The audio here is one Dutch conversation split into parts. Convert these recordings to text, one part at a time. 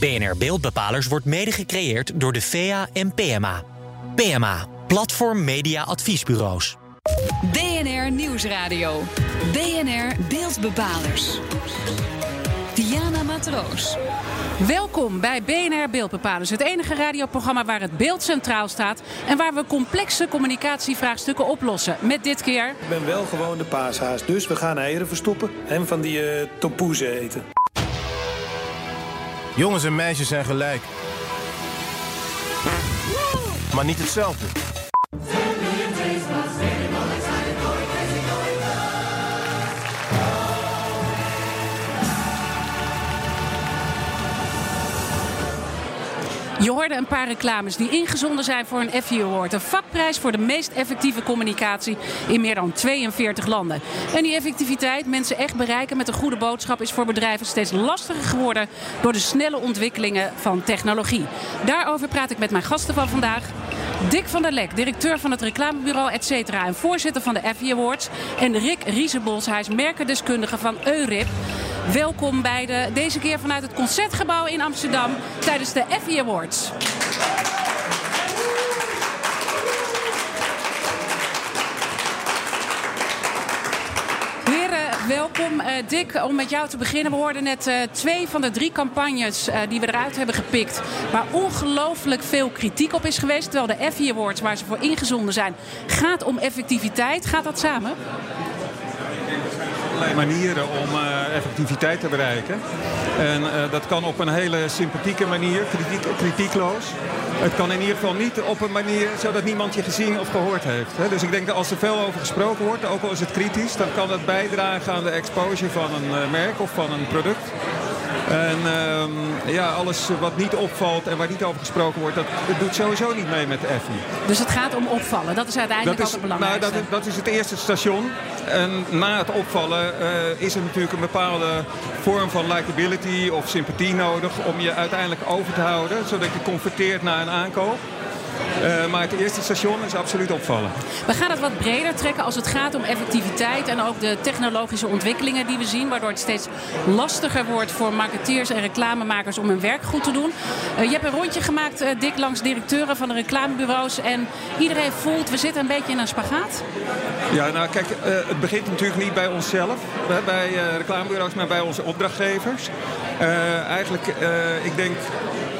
BNR Beeldbepalers wordt mede gecreëerd door de VEA en PMA. PMA, Platform Media Adviesbureaus. BNR Nieuwsradio. BNR Beeldbepalers. Diana Matroos. Welkom bij BNR Beeldbepalers, het enige radioprogramma waar het beeld centraal staat en waar we complexe communicatievraagstukken oplossen. Met dit keer. Ik ben wel gewoon de paashaas, dus we gaan eieren verstoppen en van die uh, tompoezen eten. Jongens en meisjes zijn gelijk. Maar niet hetzelfde. Je hoorde een paar reclames die ingezonden zijn voor een Effie Award. Een vakprijs voor de meest effectieve communicatie in meer dan 42 landen. En die effectiviteit, mensen echt bereiken met een goede boodschap, is voor bedrijven steeds lastiger geworden door de snelle ontwikkelingen van technologie. Daarover praat ik met mijn gasten van vandaag. Dick van der Lek, directeur van het reclamebureau et cetera en voorzitter van de Effie Awards. En Rick Riesebos, hij is merkendeskundige van Eurip. Welkom bij de, deze keer vanuit het Concertgebouw in Amsterdam tijdens de Effie Awards. Welkom. Uh, Dick, om met jou te beginnen. We hoorden net uh, twee van de drie campagnes uh, die we eruit hebben gepikt... waar ongelooflijk veel kritiek op is geweest. Terwijl de Effie Awards, waar ze voor ingezonden zijn, gaat om effectiviteit. Gaat dat samen? Manieren om uh, effectiviteit te bereiken. En uh, dat kan op een hele sympathieke manier, kritiek, kritiekloos. Het kan in ieder geval niet op een manier zodat niemand je gezien of gehoord heeft. Hè. Dus ik denk dat als er veel over gesproken wordt, ook al is het kritisch, dan kan dat bijdragen aan de exposure van een uh, merk of van een product. En uh, ja, alles wat niet opvalt en waar niet over gesproken wordt, dat, dat doet sowieso niet mee met de EFI. Dus het gaat om opvallen, dat is uiteindelijk dat is, belangrijk. Nou, dat, dat, is het eerste station. En na het opvallen uh, is er natuurlijk een bepaalde vorm van likability of sympathie nodig om je uiteindelijk over te houden, zodat je converteert naar een aankoop. Uh, maar het eerste station is absoluut opvallen. We gaan het wat breder trekken als het gaat om effectiviteit en ook de technologische ontwikkelingen die we zien. Waardoor het steeds lastiger wordt voor marketeers en reclamemakers om hun werk goed te doen. Uh, je hebt een rondje gemaakt, uh, Dick, langs directeuren van de reclamebureaus. En iedereen voelt, we zitten een beetje in een spagaat. Ja, nou kijk, het begint natuurlijk niet bij onszelf, bij reclamebureaus, maar bij onze opdrachtgevers. eigenlijk, ik denk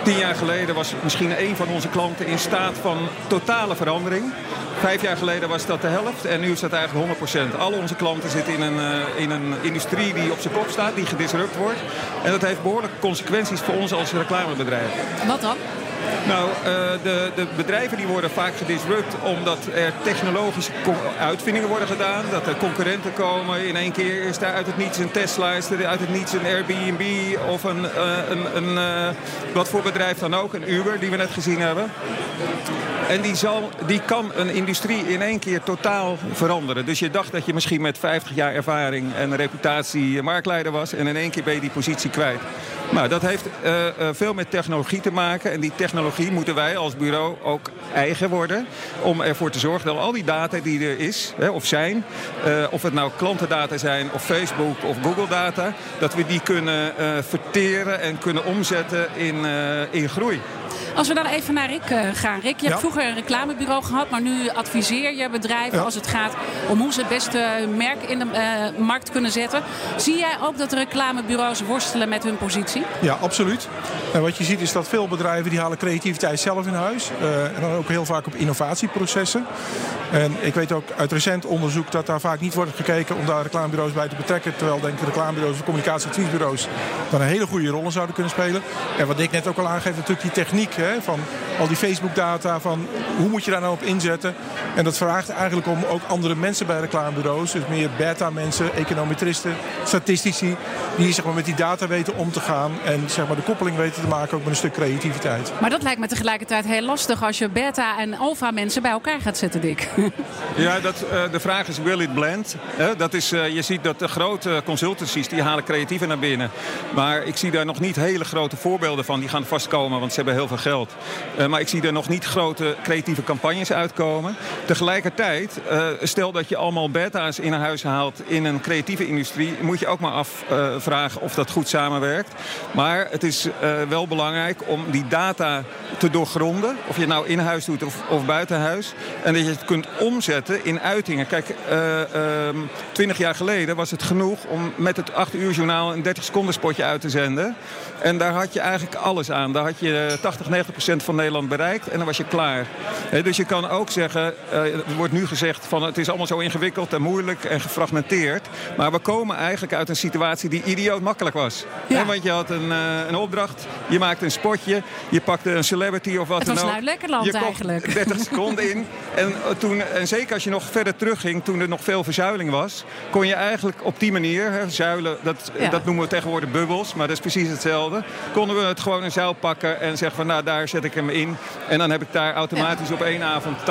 Tien jaar geleden was misschien een van onze klanten in staat van totale verandering. Vijf jaar geleden was dat de helft en nu is dat eigenlijk 100%. Al onze klanten zitten in een, uh, in een industrie die op zijn kop staat, die gedisrupt wordt. En dat heeft behoorlijke consequenties voor ons als reclamebedrijf. Wat dan? Nou, uh, de, de, bedrijven die worden vaak gedisrupt omdat er technologische uitvindingen worden gedaan. Dat er concurrenten komen. In één keer is daar uit het niets een Tesla, is er uit het niets een Airbnb of een, uh, een, een uh, wat voor bedrijf dan ook, een Uber die we net gezien hebben. En die, zal, die kan een industrie in één keer totaal veranderen. Dus je dacht dat je misschien met 50 jaar ervaring en reputatie marktleider was. En in één keer ben je die positie kwijt. Nou, dat heeft uh, uh, veel met technologie te maken. En die technologie moeten wij als bureau ook eigen worden. Om ervoor te zorgen dat al die data die er is, hè, of zijn... Uh, of het nou klantendata zijn of Facebook of Google data... dat we die kunnen verteren en kunnen omzetten in, in groei. Als we dan even naar Rick gaan. Rick, je hebt Ja. vroeger een reclamebureau gehad, maar nu adviseer je bedrijven Ja. als het gaat om hoe ze het beste merk in de eh, markt kunnen zetten. Zie jij ook dat de reclamebureaus worstelen met hun positie? Ja, absoluut. En wat je ziet is dat veel bedrijven die halen creativiteit zelf in huis. Eh, en dan ook heel vaak op innovatieprocessen. En ik weet ook uit recent onderzoek dat daar vaak niet wordt gekeken om daar reclamebureaus bij te betrekken. Terwijl denk ik reclamebureaus of communicatieadviesbureaus daar een hele goede rol zouden kunnen spelen. En wat ik net ook al aangeef, natuurlijk die techniek hè, van al die Facebook data. Van hoe moet je daar nou op inzetten? En dat vraagt eigenlijk om ook andere mensen bij reclamebureaus. Dus meer beta mensen, econometristen, statistici. Die zeg maar, met die data weten om te gaan. En zeg maar, de koppeling weten te maken ook met een stuk creativiteit. Maar dat lijkt me tegelijkertijd heel lastig als je beta en alpha mensen bij elkaar gaat zetten, Dick. Ja, dat, uh, de vraag is will it blend? Hè? dat is, uh, je ziet dat de grote consultancies die halen creatieven naar binnen. Maar ik zie daar nog niet hele grote voorbeelden van. Die gaan vast komen, want ze hebben heel veel geld. Uh, maar ik zie er nog niet grote creatieve campagnes uitkomen. Tegelijkertijd, stel dat je allemaal beta's in huis haalt in een creatieve industrie... moet je ook maar afvragen of dat goed samenwerkt. Maar het is wel belangrijk om die data te doorgronden. Of je het nou in huis doet of, of buiten huis. En dat je het kunt omzetten in uitingen. Kijk, ehm, twintig jaar geleden was het genoeg om met het 8 uur journaal een 30 seconden spotje uit te zenden. En daar had je eigenlijk alles aan. Daar had je 80, 90 procent van Nederland bereikt en dan was je klaar. dus je kan ook zeggen, uh, er wordt nu gezegd van het is allemaal zo ingewikkeld en moeilijk en gefragmenteerd. Maar we komen eigenlijk uit een situatie die idioot makkelijk was. want je had een, uh, een opdracht, je maakte een spotje, je pakte een celebrity of wat dan ook. Het was lekker land eigenlijk. 30 seconden in. En, uh, toen, en zeker als je nog verder terugging, toen er nog veel verzuiling was, kon je eigenlijk op die manier, hè, zuilen, dat, dat noemen we tegenwoordig bubbels, maar dat is precies hetzelfde. Konden we het gewoon een zuil pakken en zeggen van nou daar zet ik hem in. En dan heb ik daar automatisch op één avond 80%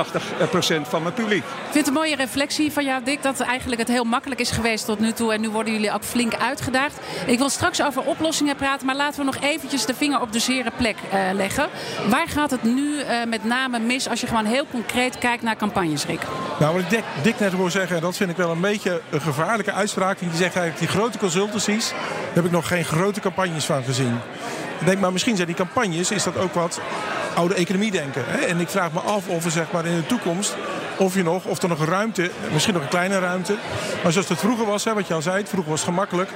van mijn publiek. Ik vind het een mooie reflectie van jou Dick dat eigenlijk het heel makkelijk is geweest tot nu toe. En nu worden jullie ook flink uitgedaagd. Ik wil straks over oplossingen praten, maar laten we nog eventjes de vinger op de zere plek uh, leggen. Waar gaat het nu uh, met name mis als je gewoon heel concreet kijkt naar campagnes, Rick? Nou, wat ik Dick net hoor zeggen, dat vind ik wel een beetje een gevaarlijke uitspraak. Die zegt eigenlijk, die grote consultancies, daar heb ik nog geen grote campagnes van gezien. Ik denk, maar misschien zijn die campagnes, is dat ook wat oude economie denken. Hè? En ik vraag me af of we zeg maar in de toekomst of, je nog, of er nog ruimte, misschien nog een kleine ruimte. Maar zoals het vroeger was, hè, wat je al zei, vroeger was het gemakkelijk.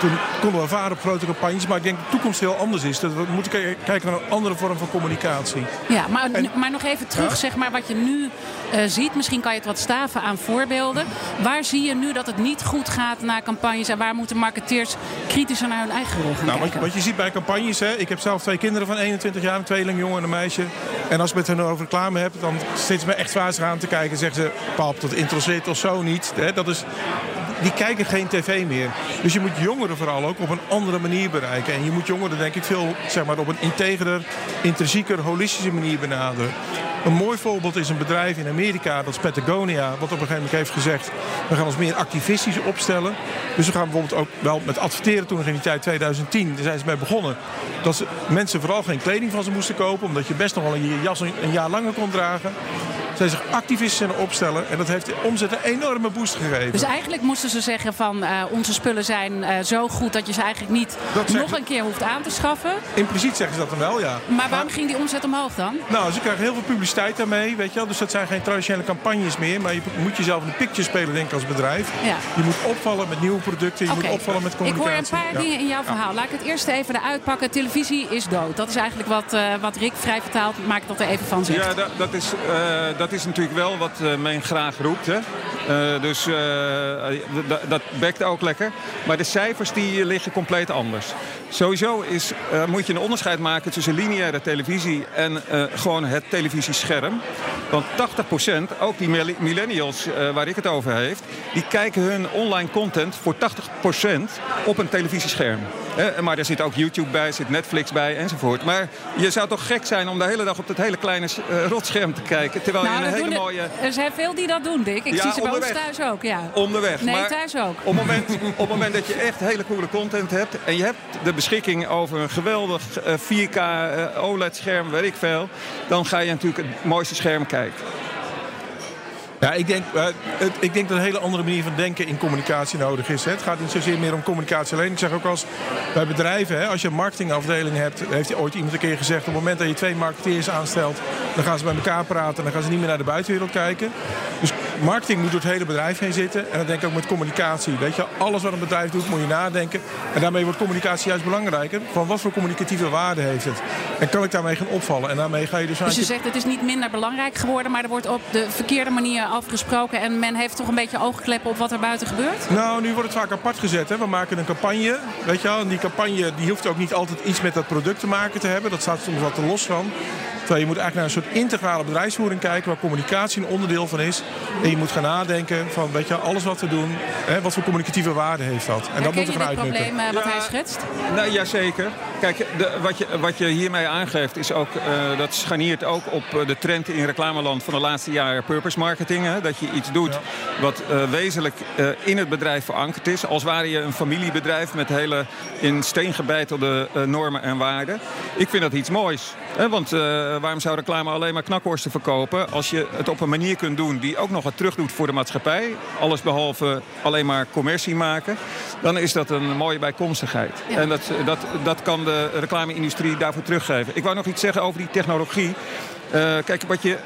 Toen konden we varen op grote campagnes. Maar ik denk dat de toekomst heel anders is. Dat we moeten kijken naar een andere vorm van communicatie. Ja, maar, maar nog even terug, zeg maar, wat je nu uh, ziet. Misschien kan je het wat staven aan voorbeelden. Waar zie je nu dat het niet goed gaat naar campagnes? En waar moeten marketeers kritischer naar hun eigen rol gaan nou, kijken? Wat, wat, je ziet bij campagnes, hè, ik heb zelf twee kinderen van 21 jaar, een tweeling, jongen en een meisje. En als ik met hen over reclame heb, dan steeds me echt zwaar aan te kijken. Zeggen ze, pap, dat interesseert of zo niet. Hè, dat is, die kijken geen tv meer. Dus je moet jongeren vooral ook op een andere manier bereiken. En je moet jongeren denk ik veel zeg maar, op een integerder, intrinsieker, holistische manier benaderen. Een mooi voorbeeld is een bedrijf in Amerika, dat is Patagonia, wat op een gegeven moment heeft gezegd: we gaan ons meer activistisch opstellen. Dus we gaan bijvoorbeeld ook wel met adverteren toen nog in die tijd 2010, daar zijn ze mee begonnen. Dat ze, mensen vooral geen kleding van ze moesten kopen, omdat je best nog wel een jas een jaar langer kon dragen zij zich activistisch zijn opstellen. En dat heeft de omzet een enorme boost gegeven. Dus eigenlijk moesten ze zeggen van uh, onze spullen zijn uh, zo goed dat je ze eigenlijk niet nog een keer hoeft aan te schaffen. Impliciet zeggen ze dat dan wel, ja. Maar waarom ging die omzet omhoog dan? Nou, ze krijgen heel veel publiciteit daarmee, weet je wel. Dus dat zijn geen traditionele campagnes meer. Maar je moet jezelf in de picture spelen, denk ik, als bedrijf. Ja. Je moet opvallen met nieuwe producten. Je okay. moet opvallen met communicatie. Ik hoor een paar ja. dingen in jouw verhaal. Laat ik het eerst even eruit pakken. Televisie is dood. Dat is eigenlijk wat, uh, wat Rick vrij vertaald maakt dat er even van zegt. Ja, dat, dat, is, dat is natuurlijk wel wat wat men graag roept. Hè. Uh, dus uh, dat bekt ook lekker. Maar de cijfers die liggen compleet anders. Sowieso is, moet je een onderscheid maken tussen lineaire televisie en gewoon het televisiescherm. Want 80%, ook die millennials waar ik het over heeft, die kijken hun online content voor 80% op een televisiescherm. He, maar er zit ook YouTube bij, zit Netflix bij enzovoort. Maar je zou toch gek zijn om de hele dag op dat hele kleine rotscherm te kijken. Terwijl nou, je een hele mooie... Er zijn veel die dat doen, Dick. Ik ja, zie ze bij onderweg. thuis ook. Ja. Onderweg. Nee, maar thuis ook. Op het, moment, op het moment dat je echt hele coole content hebt... en je hebt de beschikking over een geweldig uh, 4K uh, OLED-scherm, weet ik veel... dan ga je natuurlijk het mooiste scherm kijken. Ja, ik denk, uh, het, ik denk dat een hele andere manier van denken in communicatie nodig is. Hè. Het gaat niet zozeer meer om communicatie alleen. Ik zeg ook als bij bedrijven, hè, als je een marketingafdeling hebt, heeft ooit iemand een keer gezegd: op het moment dat je twee marketeers aanstelt, dan gaan ze bij elkaar praten en dan gaan ze niet meer naar de buitenwereld kijken. Dus marketing moet door het hele bedrijf heen zitten. En dat denk ik ook met communicatie. Weet je, alles wat een bedrijf doet, moet je nadenken. En daarmee wordt communicatie juist belangrijker. Van wat voor communicatieve waarde heeft het? En kan ik daarmee gaan opvallen? En daarmee ga je dus. Dus je zegt het is niet minder belangrijk geworden, maar er wordt op de verkeerde manier afgesproken. En men heeft toch een beetje oogkleppen op wat er buiten gebeurt? Nou, nu wordt het vaak apart gezet. Hè. We maken een campagne. Weet je wel, en die campagne die hoeft ook niet altijd iets met dat product te maken te hebben. Dat staat soms wat te los van. Terwijl je moet eigenlijk naar een soort integrale bedrijfsvoering kijken waar communicatie een onderdeel van is. En je moet gaan nadenken van weet je, alles wat we doen, hè, wat voor communicatieve waarde heeft dat. En Herken dat moet er gaan je uitnutten. probleem uh, wat Ja. hij schetst? Nou, jazeker. kijk, de, wat, je, wat je hiermee aangeeft is ook, uh, dat scharniert ook op uh, de trend in reclameland van de laatste jaren purpose marketing. Hè? Dat je iets doet ja. wat uh, wezenlijk in het bedrijf verankerd is. Als ware je een familiebedrijf met hele in steen gebeitelde normen en waarden. Ik vind dat iets moois. Want waarom zou reclame alleen maar knakworsten verkopen als je het op een manier kunt doen die ook nog wat terugdoet voor de maatschappij. Alles behalve alleen maar commercie maken. Dan is dat een mooie bijkomstigheid. Ja. En dat, dat, dat kan de reclame-industrie daarvoor teruggeven. Ik wou nog iets zeggen over die technologie. Uh, kijk, wat je, uh,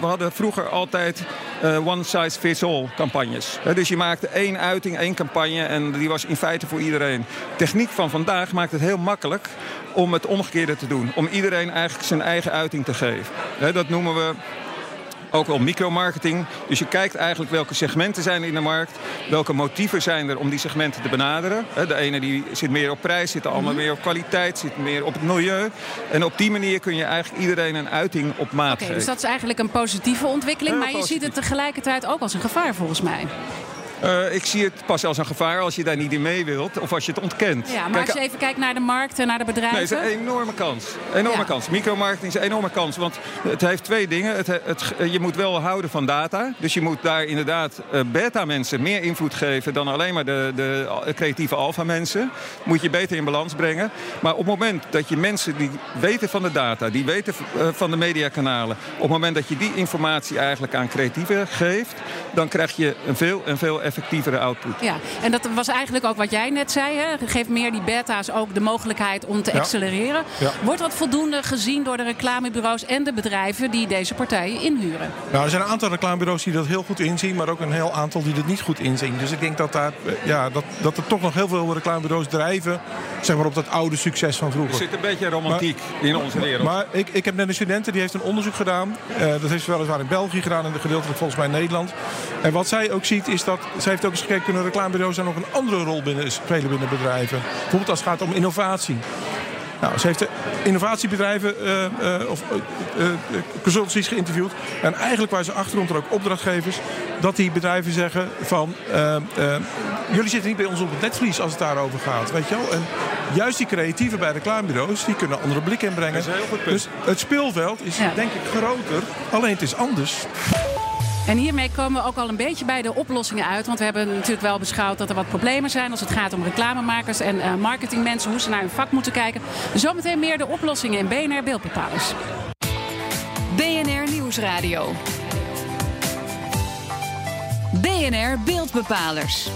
we hadden vroeger altijd uh, one size fits all campagnes. dus je maakte één uiting, één campagne en die was in feite voor iedereen. Techniek van vandaag maakt het heel makkelijk om het omgekeerde te doen. Om iedereen eigenlijk zijn eigen uiting te geven. dat noemen we ook wel micromarketing. Dus je kijkt eigenlijk welke segmenten zijn er in de markt. Welke motieven zijn er om die segmenten te benaderen. De ene die zit meer op prijs, zit de ander meer op kwaliteit, zit meer op het milieu. En op die manier kun je eigenlijk iedereen een uiting op maat okay, geven. Dus dat is eigenlijk een positieve ontwikkeling. maar je ziet het tegelijkertijd ook als een gevaar volgens mij. Uh, ik zie het pas als een gevaar als je daar niet in mee wilt of als je het ontkent. Ja, maar Kijk, als je even kijkt naar de markt en naar de bedrijven. Nee, het is een enorme kans. Enorme ja. kans. Micromarketing is een enorme kans. Want het heeft twee dingen. Het, het, je moet wel houden van data. Dus je moet daar inderdaad beta-mensen meer invloed geven dan alleen maar de, de creatieve alpha-mensen. Moet je beter in balans brengen. Maar op het moment dat je mensen die weten van de data, die weten van de mediakanalen, op het moment dat je die informatie eigenlijk aan creatieven geeft, dan krijg je een veel en veel effectievere output. Ja, en dat was eigenlijk ook wat jij net zei. Hè? Geef meer die beta's ook de mogelijkheid om te ja. accelereren. Ja. Wordt dat voldoende gezien door de reclamebureaus en de bedrijven die deze partijen inhuren? Nou, er zijn een aantal reclamebureaus die dat heel goed inzien, maar ook een heel aantal die dat niet goed inzien. Dus ik denk dat, daar, ja, dat, dat er toch nog heel veel reclamebureaus drijven zeg maar, op dat oude succes van vroeger. Er zit een beetje romantiek maar, in onze wereld. Maar ik, ik heb net een studenten die heeft een onderzoek gedaan. Uh, dat heeft ze weliswaar in België gedaan en gedeeltelijk volgens mij in Nederland. En wat zij ook ziet is dat zij heeft ook eens gekeken, kunnen reclamebureaus daar nog een andere rol binnen spelen binnen bedrijven? Bijvoorbeeld als het gaat om innovatie. Nou, ze heeft de innovatiebedrijven uh, uh, of uh, consultancies geïnterviewd. En eigenlijk waren ze achterom er ook opdrachtgevers. Dat die bedrijven zeggen van... jullie zitten niet bij ons op het netvlies als het daarover gaat. Weet je wel? En juist die creatieven bij reclamebureaus... die kunnen een andere blik inbrengen. Dus het speelveld is ja. denk ik groter. Alleen het is anders. En hiermee komen we ook al een beetje bij de oplossingen uit. Want we hebben natuurlijk wel beschouwd dat er wat problemen zijn als het gaat om reclamemakers en uh, marketingmensen, hoe ze naar hun vak moeten kijken. Zometeen meer de oplossingen in BNR Beeldbepalers. BNR Nieuwsradio. BNR Beeldbepalers.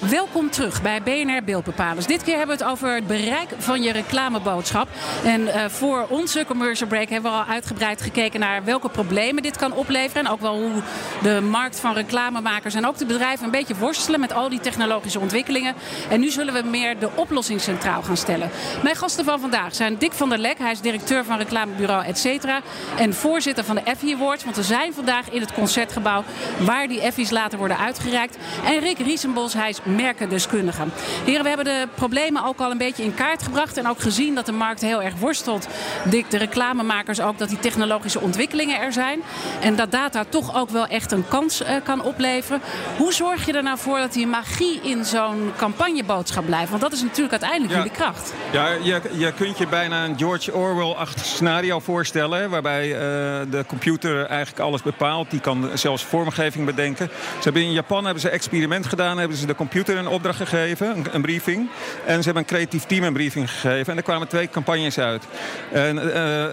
Welkom terug bij BNR Beeldbepalers. Dit keer hebben we het over het bereik van je reclameboodschap. En uh, voor onze commercial break hebben we al uitgebreid gekeken naar welke problemen dit kan opleveren. En ook wel hoe de markt van reclamemakers en ook de bedrijven een beetje worstelen met al die technologische ontwikkelingen. En nu zullen we meer de oplossing centraal gaan stellen. Mijn gasten van vandaag zijn Dick van der Lek, hij is directeur van reclamebureau et cetera. En voorzitter van de Effie Awards. Want we zijn vandaag in het concertgebouw waar die Effies later worden uitgereikt. En Rick Riesenbos, hij is merkendeskundige. Heren, we hebben de problemen ook al een beetje in kaart gebracht. En ook gezien dat de markt heel erg worstelt. Dick, de reclamemakers ook, dat die technologische ontwikkelingen er zijn. En dat data toch ook wel echt een kans uh, kan opleveren. Hoe zorg je er nou voor dat die magie in zo'n campagneboodschap blijft? Want dat is natuurlijk uiteindelijk ja. jullie kracht. Ja, je, je kunt je bijna een George Orwell-achtig scenario voorstellen. Waarbij uh, de computer eigenlijk alles bepaalt. Die kan zelfs vormgeving bedenken. Ze hebben in Japan hebben ze een experiment gedaan. Hebben ze de computer een opdracht gegeven, een, een, briefing. En ze hebben een creatief team een briefing gegeven. En er kwamen twee campagnes uit. En, uh,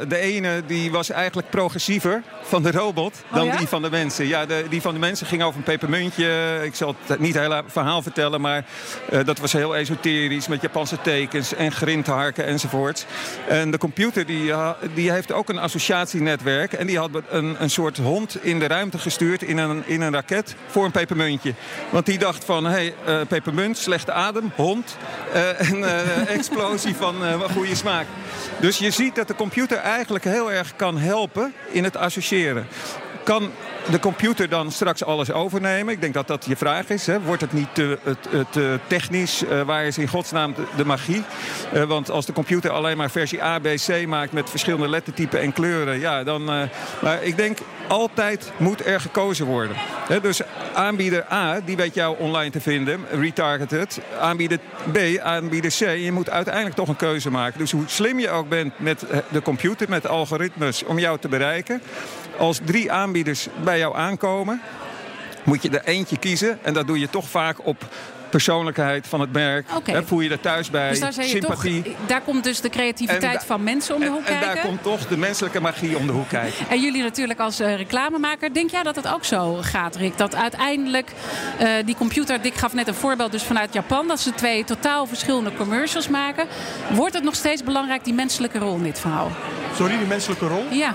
de ene die was eigenlijk progressiever van de robot dan oh ja? die van de mensen. Ja, de, die van de mensen ging over een pepermuntje. Ik zal het niet hele verhaal vertellen, maar uh, dat was heel esoterisch met Japanse tekens en grindharken enzovoorts. En de computer die, die heeft ook een associatienetwerk. En die had een, een soort hond in de ruimte gestuurd in een, in een raket voor een pepermuntje. Want die dacht van, hé, hey, uh, pepermunt, slechte adem, hond. Uh, en uh, explosie van goede smaak. Dus je ziet dat de computer eigenlijk heel erg kan helpen in het associëren. Kan de computer dan straks alles overnemen? Ik denk dat dat je vraag is. Hè? Wordt het niet te, te, te technisch? Waar is in godsnaam de, magie? Want als de computer alleen maar versie A, B, C maakt met verschillende lettertypen en kleuren, ja, dan. Maar ik denk altijd moet er gekozen worden. Dus aanbieder A, die weet jou online te vinden, retargeted. Aanbieder B, aanbieder C. Je moet uiteindelijk toch een keuze maken. Dus hoe slim je ook bent met de computer, met algoritmes om jou te bereiken. Als drie aanbieders bij jou aankomen, moet je er eentje kiezen. En dat doe je toch vaak op persoonlijkheid van het merk. Hè, voel je er thuis bij, Dus daar, sympathie. toch, daar komt dus de creativiteit En da- van mensen om de en, hoek en kijken. daar komt toch de menselijke magie om de hoek kijken. En jullie natuurlijk als eh, reclamemaker. Denk jij dat het ook zo gaat, Rick? Dat uiteindelijk eh, die computer... Dick gaf net een voorbeeld dus vanuit Japan. Dat ze twee totaal verschillende commercials maken. Wordt het nog steeds belangrijk, die menselijke rol in dit verhaal? Sorry, die menselijke rol? Ja.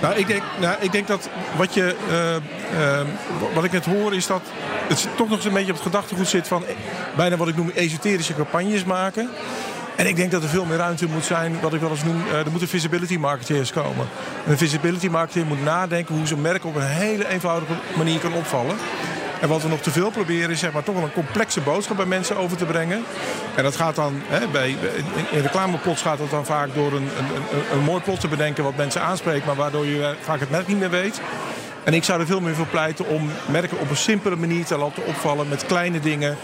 Nou, ik denk, nou, ik denk dat wat, je, eh, eh, wat ik net hoor is dat het toch nog eens een beetje op het gedachtegoed zit van eh, bijna wat ik noem esoterische campagnes maken. En ik denk dat er veel meer ruimte moet zijn, wat ik wel eens noem, er moeten visibility marketeers komen. En een visibility marketeer moet nadenken hoe zijn merk op een hele eenvoudige manier kan opvallen. En wat we nog te veel proberen is zeg maar, toch wel een complexe boodschap bij mensen over te brengen. En dat gaat dan, hè, bij, in, reclameplots gaat dat dan vaak door een, een, een, mooi plot te bedenken wat mensen aanspreekt, maar waardoor je vaak het merk niet meer weet. En ik zou er veel meer voor pleiten om merken op een simpele manier te laten opvallen met kleine dingen.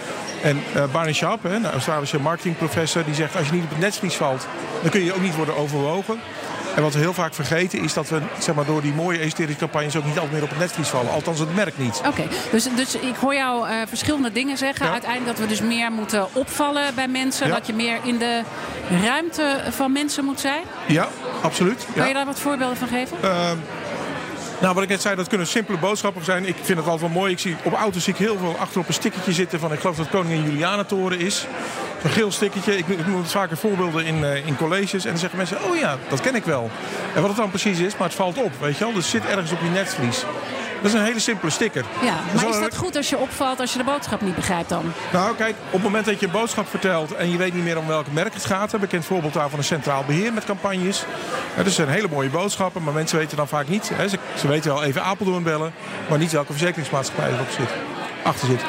En eh Barney Sharp, hè, een Australische marketingprofessor, die zegt als je niet op het netvlies valt, dan kun je ook niet worden overwogen. En wat we heel vaak vergeten is dat we zeg maar, door die mooie esoterische campagnes ook niet altijd meer op het netvlies vallen. Althans het merk niet. Oké, dus, dus ik hoor jou eh, verschillende dingen zeggen. Ja. Uiteindelijk dat we dus meer moeten opvallen bij mensen. Ja. Dat je meer in de ruimte van mensen moet zijn. Ja, absoluut. Kan je daar wat voorbeelden van geven? Ehm, nou, wat ik net zei, dat kunnen simpele boodschappen zijn. Ik vind het altijd wel mooi. Ik zie, op auto's zie ik heel veel achter op een stickertje zitten van... ik geloof dat het Koningin Julianatoren is. Zo'n geel stickertje. Ik, ik noem het vaker voorbeelden in, eh, in colleges. En dan zeggen mensen, oh ja, dat ken ik wel. En wat het dan precies is, maar het valt op, weet je wel. Dus zit ergens op je netvlies. Dat is een hele simpele sticker. Ja, maar is dat goed als je opvalt als je de boodschap niet begrijpt dan? Nou, kijk, op het moment dat je een boodschap vertelt en je weet niet meer om welk merk het gaat, een bekend voorbeeld daarvan is Centraal Beheer met campagnes. Ja, dat zijn hele mooie boodschappen, maar mensen weten dan vaak niet. Hè, ze, ze weten wel even Apeldoorn bellen, maar niet welke verzekeringsmaatschappij erop zit, achter zit.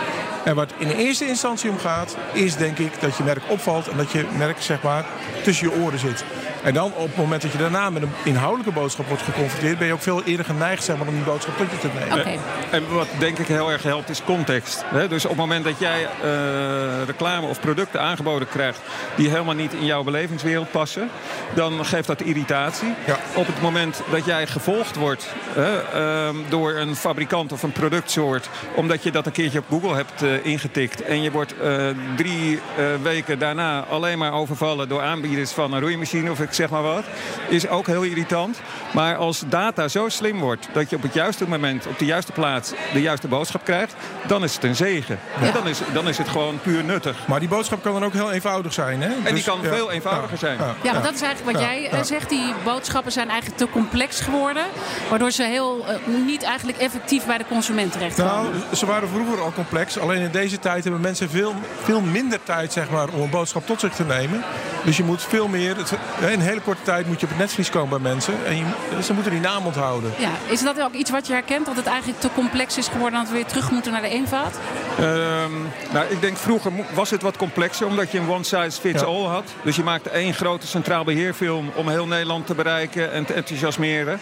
En wat in eerste instantie om gaat, is denk ik dat je merk opvalt en dat je merk zeg maar tussen je oren zit. En dan op het moment dat je daarna met een inhoudelijke boodschap wordt geconfronteerd, ben je ook veel eerder geneigd zeg maar, om die boodschap tot je te nemen. Oké. En wat denk ik heel erg helpt is context. Hè? Dus op het moment dat jij eh, reclame of producten aangeboden krijgt die helemaal niet in jouw belevingswereld passen, dan geeft dat irritatie. Ja. Op het moment dat jij gevolgd wordt hè, ehm, door een fabrikant of een productsoort, omdat je dat een keertje op Google hebt eh, ingetikt en je wordt eh, drie eh, weken daarna alleen maar overvallen door aanbieders van een roeimachine of ik zeg maar wat, is ook heel irritant. Maar als data zo slim wordt dat je op het juiste moment, op de juiste plaats, de juiste boodschap krijgt, dan is het een zegen. Ja. Dan, is, dan is het gewoon puur nuttig. Maar die boodschap kan dan ook heel eenvoudig zijn. Hè? die kan veel eenvoudiger zijn. Ja, want dat is eigenlijk wat Ja, jij eh, ja. zegt. Die boodschappen zijn eigenlijk te complex geworden. Waardoor ze heel eh, niet eigenlijk effectief bij de consument terechtkomen. Nou, ze waren vroeger al complex. Alleen in deze tijd hebben mensen veel, veel minder tijd zeg maar, om een boodschap tot zich te nemen. Dus je moet veel meer... Het, in een hele korte tijd moet je op het netvlies komen bij mensen. En je, ze moeten die naam onthouden. ja, is dat ook iets wat je herkent? Dat het eigenlijk te complex is geworden en dat we weer terug moeten naar de eenvoud? Ehm, nou, ik denk vroeger was het wat complexer, omdat je een one size fits Ja. all had. Dus je maakte één grote centraal beheerfilm om heel Nederland te bereiken en te enthousiasmeren.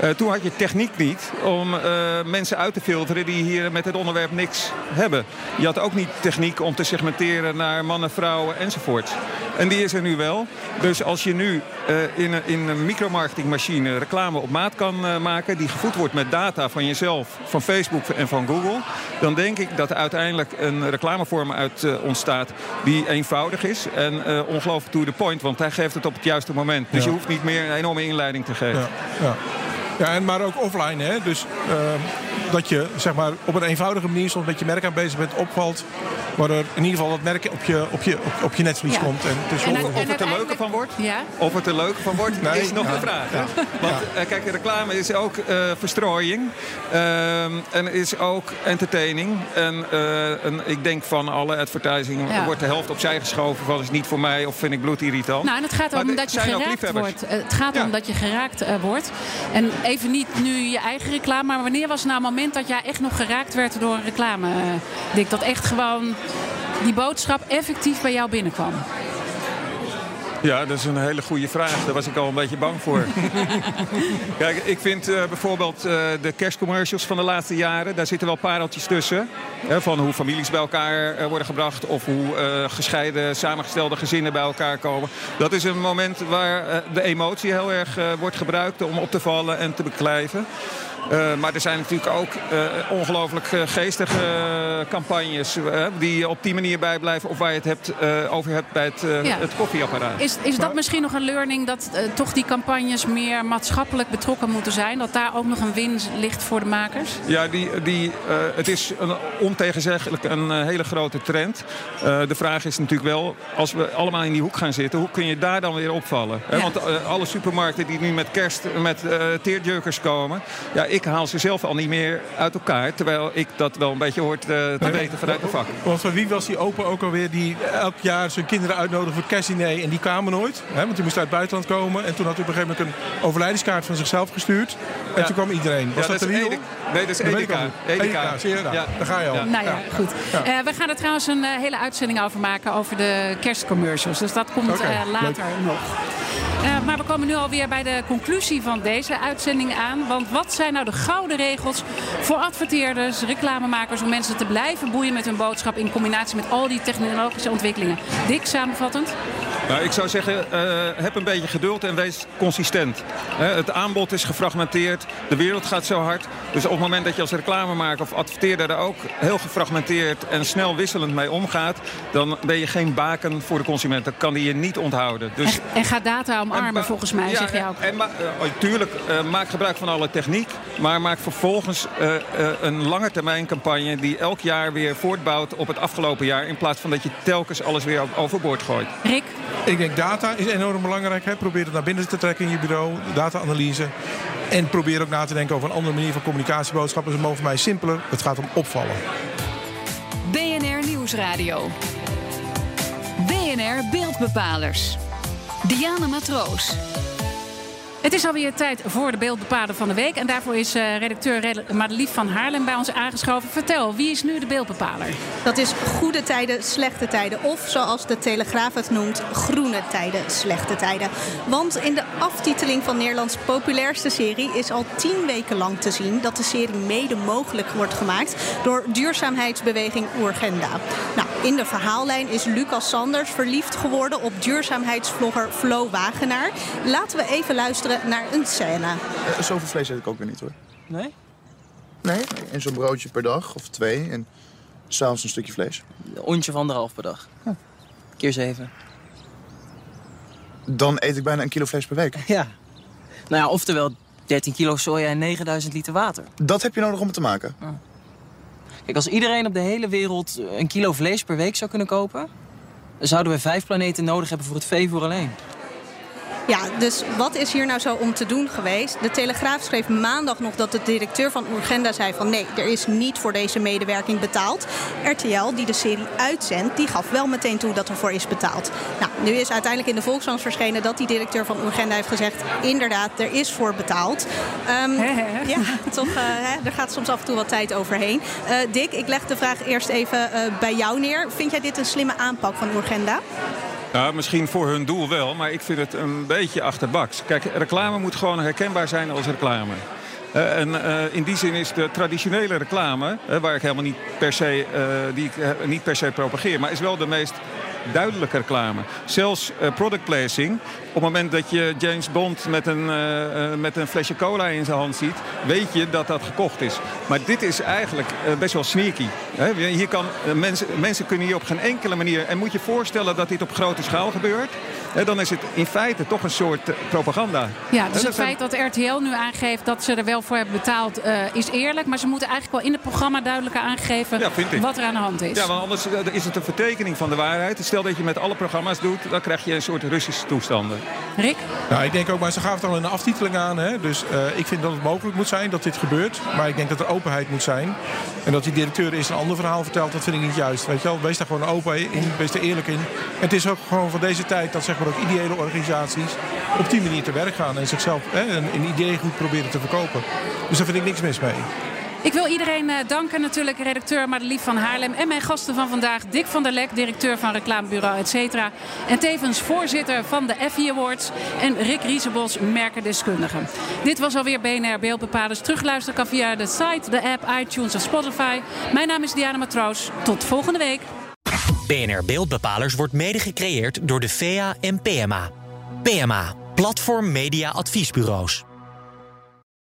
Eh, toen had je techniek niet om eh, mensen uit te filteren die hier met het onderwerp niks hebben. Je had ook niet techniek om te segmenteren naar mannen, vrouwen enzovoort. En die is er nu wel. Dus als je nu eh, in, een, in een micromarketingmachine reclame op maat kan eh, maken... die gevoed wordt met data van jezelf, van Facebook en van Google... dan denk ik dat er uiteindelijk een reclamevorm uit eh, ontstaat... die eenvoudig is en ongelooflijk to the point. Want hij geeft het op het juiste moment. Dus Ja. je hoeft niet meer een enorme inleiding te geven. Ja, ja. ja en maar ook offline. Hè? Dus eh, dat je zeg maar, op een eenvoudige manier soms met je merk aan bezig bent, opvalt. Waardoor in ieder geval dat merk op je, op je, op, op je netvlies Ja. komt. En het- Of het er leuker van wordt? Ja. Of het er leuker van wordt, Nee, is nog ja, de vraag. ja, Want eh, kijk, reclame is ook eh, verstrooiing. Ehm, en is ook entertaining. En eh, een, ik denk van alle advertising Ja. wordt de helft opzij geschoven van is niet voor mij of vind ik bloedirritant. Nou, en het gaat om dat je geraakt wordt. Het gaat Ja. om dat je geraakt wordt. En even niet nu je eigen reclame, maar wanneer was nou een moment dat jij echt nog geraakt werd door een reclame, eh, Dick? Dat echt gewoon die boodschap effectief bij jou binnenkwam. Ja, dat is een hele goede vraag. Daar was ik al een beetje bang voor. Kijk, ik vind uh, bijvoorbeeld uh, de kerstcommercials van de laatste jaren... daar zitten wel pareltjes tussen. Hè, van hoe families bij elkaar uh, worden gebracht... of hoe gescheiden, samengestelde gezinnen bij elkaar komen. Dat is een moment waar de emotie heel erg wordt gebruikt... om op te vallen en te beklijven. Uh, maar er zijn natuurlijk ook uh, ongelooflijk geestige campagnes die op die manier bijblijven of waar je het hebt, over hebt bij het, ja. het koffieapparaat. Is, is dat misschien nog een learning dat toch die campagnes meer maatschappelijk betrokken moeten zijn? Dat daar ook nog een winst ligt voor de makers? Ja, die, die, het is een, ontegenzeggelijk een hele grote trend. de vraag is natuurlijk wel, als we allemaal in die hoek gaan zitten, hoe kun je daar dan weer opvallen? Ja. Want alle supermarkten die nu met kerst met teerjurkers komen, ja, ik haal ze zelf al niet meer uit elkaar. Terwijl ik dat wel een beetje hoort uh, te weten vanuit de vak. Want van wie was die opa ook alweer die elk jaar zijn kinderen uitnodigde voor kerstdiner en die kwamen nooit? Hè? Want die moest uit het buitenland komen. En toen had hij op een gegeven moment een overlijdenskaart van zichzelf gestuurd. En toen kwam iedereen. Was ja, dat, dat de Edeka? Nee, dat is Edeka. Edeka, zie je Ja. Daar ga je al. Nou ja, goed. Uh, we gaan er trouwens een uh, hele uitzending over maken over de kerstcommercials. Dus dat komt okay, later leuk. nog. Uh, maar we komen nu alweer bij de conclusie van deze uitzending aan. Want wat zijn nou de gouden regels voor adverteerders, reclamemakers... om mensen te blijven boeien met hun boodschap... in combinatie met al die technologische ontwikkelingen? Dik, samenvattend? Nou, ik zou zeggen, uh, heb een beetje geduld en wees consistent. Het aanbod is gefragmenteerd, de wereld gaat zo hard. Dus op het moment dat je als reclamemaker of adverteerder... er ook heel gefragmenteerd en snel wisselend mee omgaat... dan ben je geen baken voor de consument. Dan kan die je niet onthouden. Dus... En, en gaat data omarmen, volgens mij, ja, zeg je ook. En, en uh, tuurlijk, maak gebruik van alle techniek... maar maak vervolgens een lange termijn campagne... die elk jaar weer voortbouwt op het afgelopen jaar... in plaats van dat je telkens alles weer overboord gooit. Rick? Ik denk data is enorm belangrijk. Hè. Probeer het naar binnen te trekken in je bureau. Data-analyse. En probeer ook na te denken over een andere manier van communicatieboodschappen. Ze mogen voor mij simpeler. Het gaat om opvallen. BNR Nieuwsradio. BNR Beeldbepalers. Diana Matroos. Het is alweer tijd voor de beeldbepaler van de week. En daarvoor is uh, redacteur Madelief van Haarlem bij ons aangeschoven. Vertel, wie is nu de beeldbepaler? Dat is goede tijden, slechte tijden. Of zoals de Telegraaf het noemt, groene tijden, slechte tijden. Want in de aftiteling van Nederlands populairste serie is al tien weken lang te zien dat de serie mede mogelijk wordt gemaakt door duurzaamheidsbeweging Urgenda. Nou, in de verhaallijn is Lucas Sanders verliefd geworden op duurzaamheidsvlogger Flo Wagenaar. Laten we even luisteren naar een scène. Uh, zoveel vlees eet ik ook weer niet hoor. Nee? Nee, en zo'n broodje per dag of twee. En s'avonds een stukje vlees. Een ontje van anderhalf per dag. Huh. Keer zeven. Dan eet ik bijna een kilo vlees per week. Ja. Nou ja, oftewel 13 kilo soja en 9000 liter water. Dat heb je nodig om het te maken? Oh. Kijk, als iedereen op de hele wereld een kilo vlees per week zou kunnen kopen... dan zouden we vijf planeten nodig hebben voor het veevoer alleen. Ja, dus wat is hier nou zo om te doen geweest? De Telegraaf schreef maandag nog dat de directeur van Urgenda zei van nee, er is niet voor deze medewerking betaald. RTL, die de serie uitzendt, die gaf wel meteen toe dat er voor is betaald. Nou, nu is uiteindelijk in de Volkskrant verschenen dat die directeur van Urgenda heeft gezegd, inderdaad, er is voor betaald. Um, ja, toch, uh, hè, er gaat soms af en toe wat tijd overheen. Uh, Dick, ik leg de vraag eerst even uh, bij jou neer. Vind jij dit een slimme aanpak van Urgenda? Ja, misschien voor hun doel wel, maar ik vind het een beetje achterbaks. Kijk, reclame moet gewoon herkenbaar zijn als reclame. Uh, en uh, in die zin is de traditionele reclame, uh, waar ik helemaal niet per se, die ik niet per se propageer, maar is wel de meest duidelijke reclame. Zelfs product placing. Op het moment dat je James Bond met een, met een flesje cola in zijn hand ziet, weet je dat dat gekocht is. Maar dit is eigenlijk best wel sneaky. Hè? Hier kan, mensen, mensen kunnen hier op geen enkele manier. En moet je voorstellen dat dit op grote schaal gebeurt dan is het in feite toch een soort eh, propaganda. Ja, dus het feit dat RTL nu aangeeft dat ze er wel voor hebben betaald is eerlijk. Maar ze moeten eigenlijk wel in het programma duidelijker aangeven ja, wat er aan de hand is. Ja, want anders eh, is het een vertekening van de waarheid. Stel dat je met alle programma's doet, dan krijg je een soort Russische toestanden. Rick? Nou, ik denk ook, maar ze gaven het al in de aftiteling aan. Hè? Dus uh, ik vind dat het mogelijk moet zijn dat dit gebeurt. Maar ik denk dat er openheid moet zijn. En dat die directeur eens een ander verhaal vertelt, dat vind ik niet juist. Weet je wel, wees daar gewoon open in, wees er eerlijk in. En het is ook gewoon van deze tijd dat zeg maar ook ideële organisaties op die manier te werk gaan en zichzelf hè, een, een idee goed proberen te verkopen. Dus daar vind ik niks mis mee. Ik wil iedereen eh, danken, natuurlijk redacteur Madelief van Haarlem... en mijn gasten van vandaag, Dick van der Lek, directeur van reclamebureau et cetera... en tevens voorzitter van de Effie Awards... en Rick Riesebos, merkendeskundige. Dit was alweer BNR Beeldbepalers. Terugluisteren kan via de site, de app, iTunes of Spotify. Mijn naam is Diana Matroos. Tot volgende week. BNR Beeldbepalers wordt mede gecreëerd door de VEA en PMA. PMA, Platform Media Adviesbureaus.